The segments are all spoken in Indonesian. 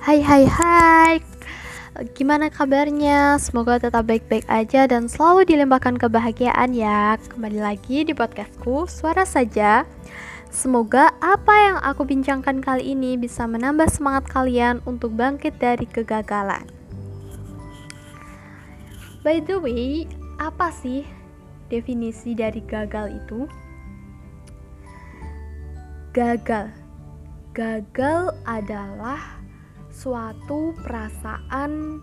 Hai hai hai. Gimana kabarnya? Semoga tetap baik-baik aja dan selalu dilimpahkan kebahagiaan ya. Kembali lagi di podcastku Suara Saja. Semoga apa yang aku bincangkan kali ini bisa menambah semangat kalian untuk bangkit dari kegagalan. By the way, apa sih definisi dari gagal itu? Gagal. Gagal adalah suatu perasaan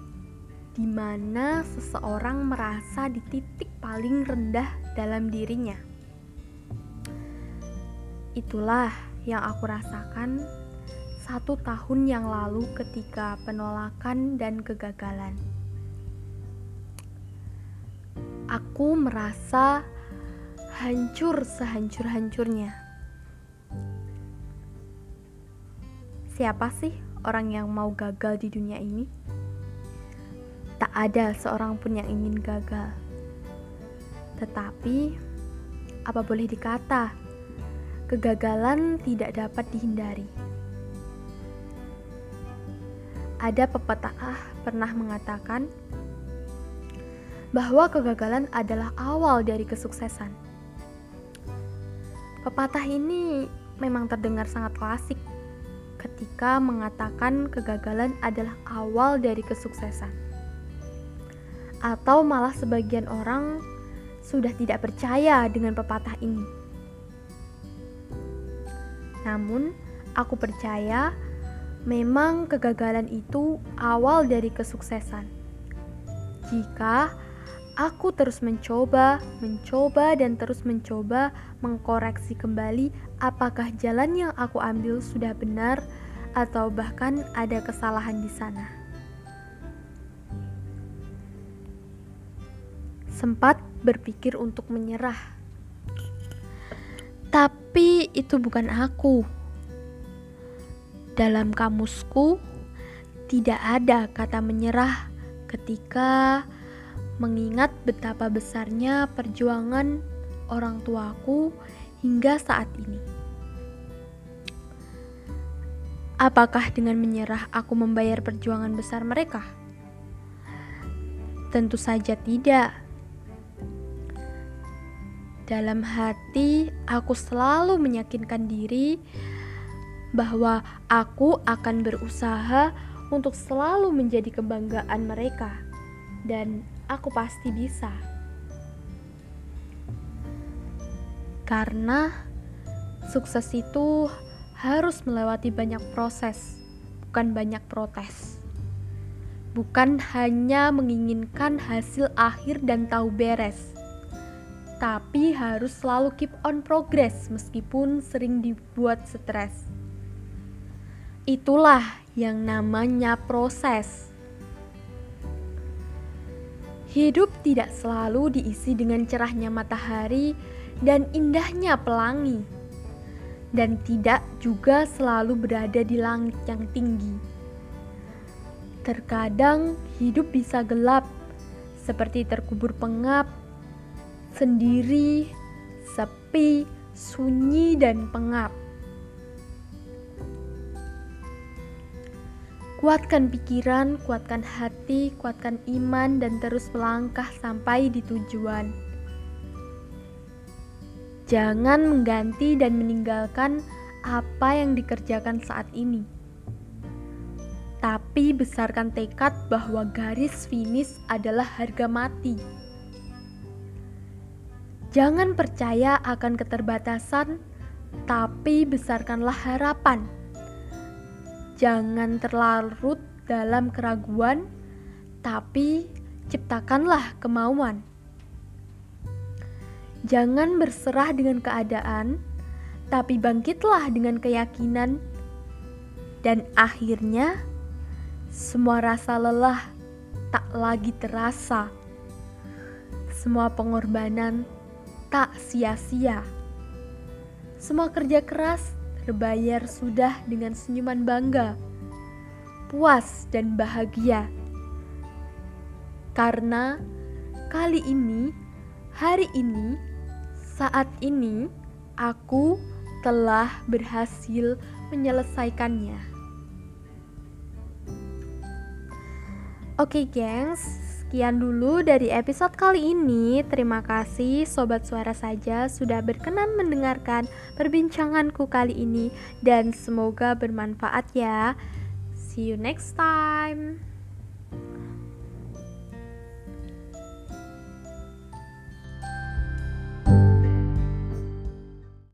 di mana seseorang merasa di titik paling rendah dalam dirinya. Itulah yang aku rasakan satu tahun yang lalu ketika penolakan dan kegagalan. Aku merasa hancur sehancur-hancurnya. Siapa sih orang yang mau gagal di dunia ini. Tak ada seorang pun yang ingin gagal. Tetapi, apa boleh dikata, kegagalan tidak dapat dihindari. Ada pepatah pernah mengatakan bahwa kegagalan adalah awal dari kesuksesan. Pepatah ini memang terdengar sangat klasik ketika mengatakan kegagalan adalah awal dari kesuksesan, atau malah sebagian orang sudah tidak percaya dengan pepatah ini. Namun, aku percaya memang kegagalan itu awal dari kesuksesan. Jika aku terus mencoba, mencoba, dan terus mencoba mengkoreksi kembali apakah jalan yang aku ambil sudah benar atau bahkan ada kesalahan di sana. Sempat berpikir untuk menyerah, tapi itu bukan aku. Dalam kamusku, tidak ada kata menyerah ketika mengingat betapa besarnya perjuangan orang tuaku hingga saat ini. Apakah dengan menyerah aku membayar perjuangan besar mereka? Tentu saja tidak. Dalam hati, aku selalu meyakinkan diri bahwa aku akan berusaha untuk selalu menjadi kebanggaan mereka, dan aku pasti bisa. Karena sukses itu harus melewati banyak proses, bukan banyak protes. Bukan hanya menginginkan hasil akhir dan tahu beres, tapi harus selalu keep on progress meskipun sering dibuat stres. Itulah yang namanya proses. Hidup tidak selalu diisi dengan cerahnya matahari dan indahnya pelangi, dan tidak juga selalu berada di langit yang tinggi. Terkadang hidup bisa gelap, seperti terkubur pengap, sendiri, sepi, sunyi, dan pengap. Kuatkan pikiran, kuatkan hati, kuatkan iman, dan terus melangkah sampai di tujuan. Jangan mengganti dan meninggalkan apa yang dikerjakan saat ini. Tapi besarkan tekad bahwa garis finish adalah harga mati. Jangan percaya akan keterbatasan, tapi besarkanlah harapan. Jangan terlarut dalam keraguan, tapi ciptakanlah kemauan. Jangan berserah dengan keadaan, tapi bangkitlah dengan keyakinan, dan akhirnya semua rasa lelah tak lagi terasa. Semua pengorbanan tak sia-sia. Semua kerja keras terbayar sudah dengan senyuman bangga, puas, dan bahagia. Karena kali ini, hari ini, saat ini, aku telah berhasil menyelesaikannya. Oke, gengs, sekian dulu dari episode kali ini. Terima kasih sobat suara saja sudah berkenan mendengarkan perbincanganku kali ini dan semoga bermanfaat ya. See you next time.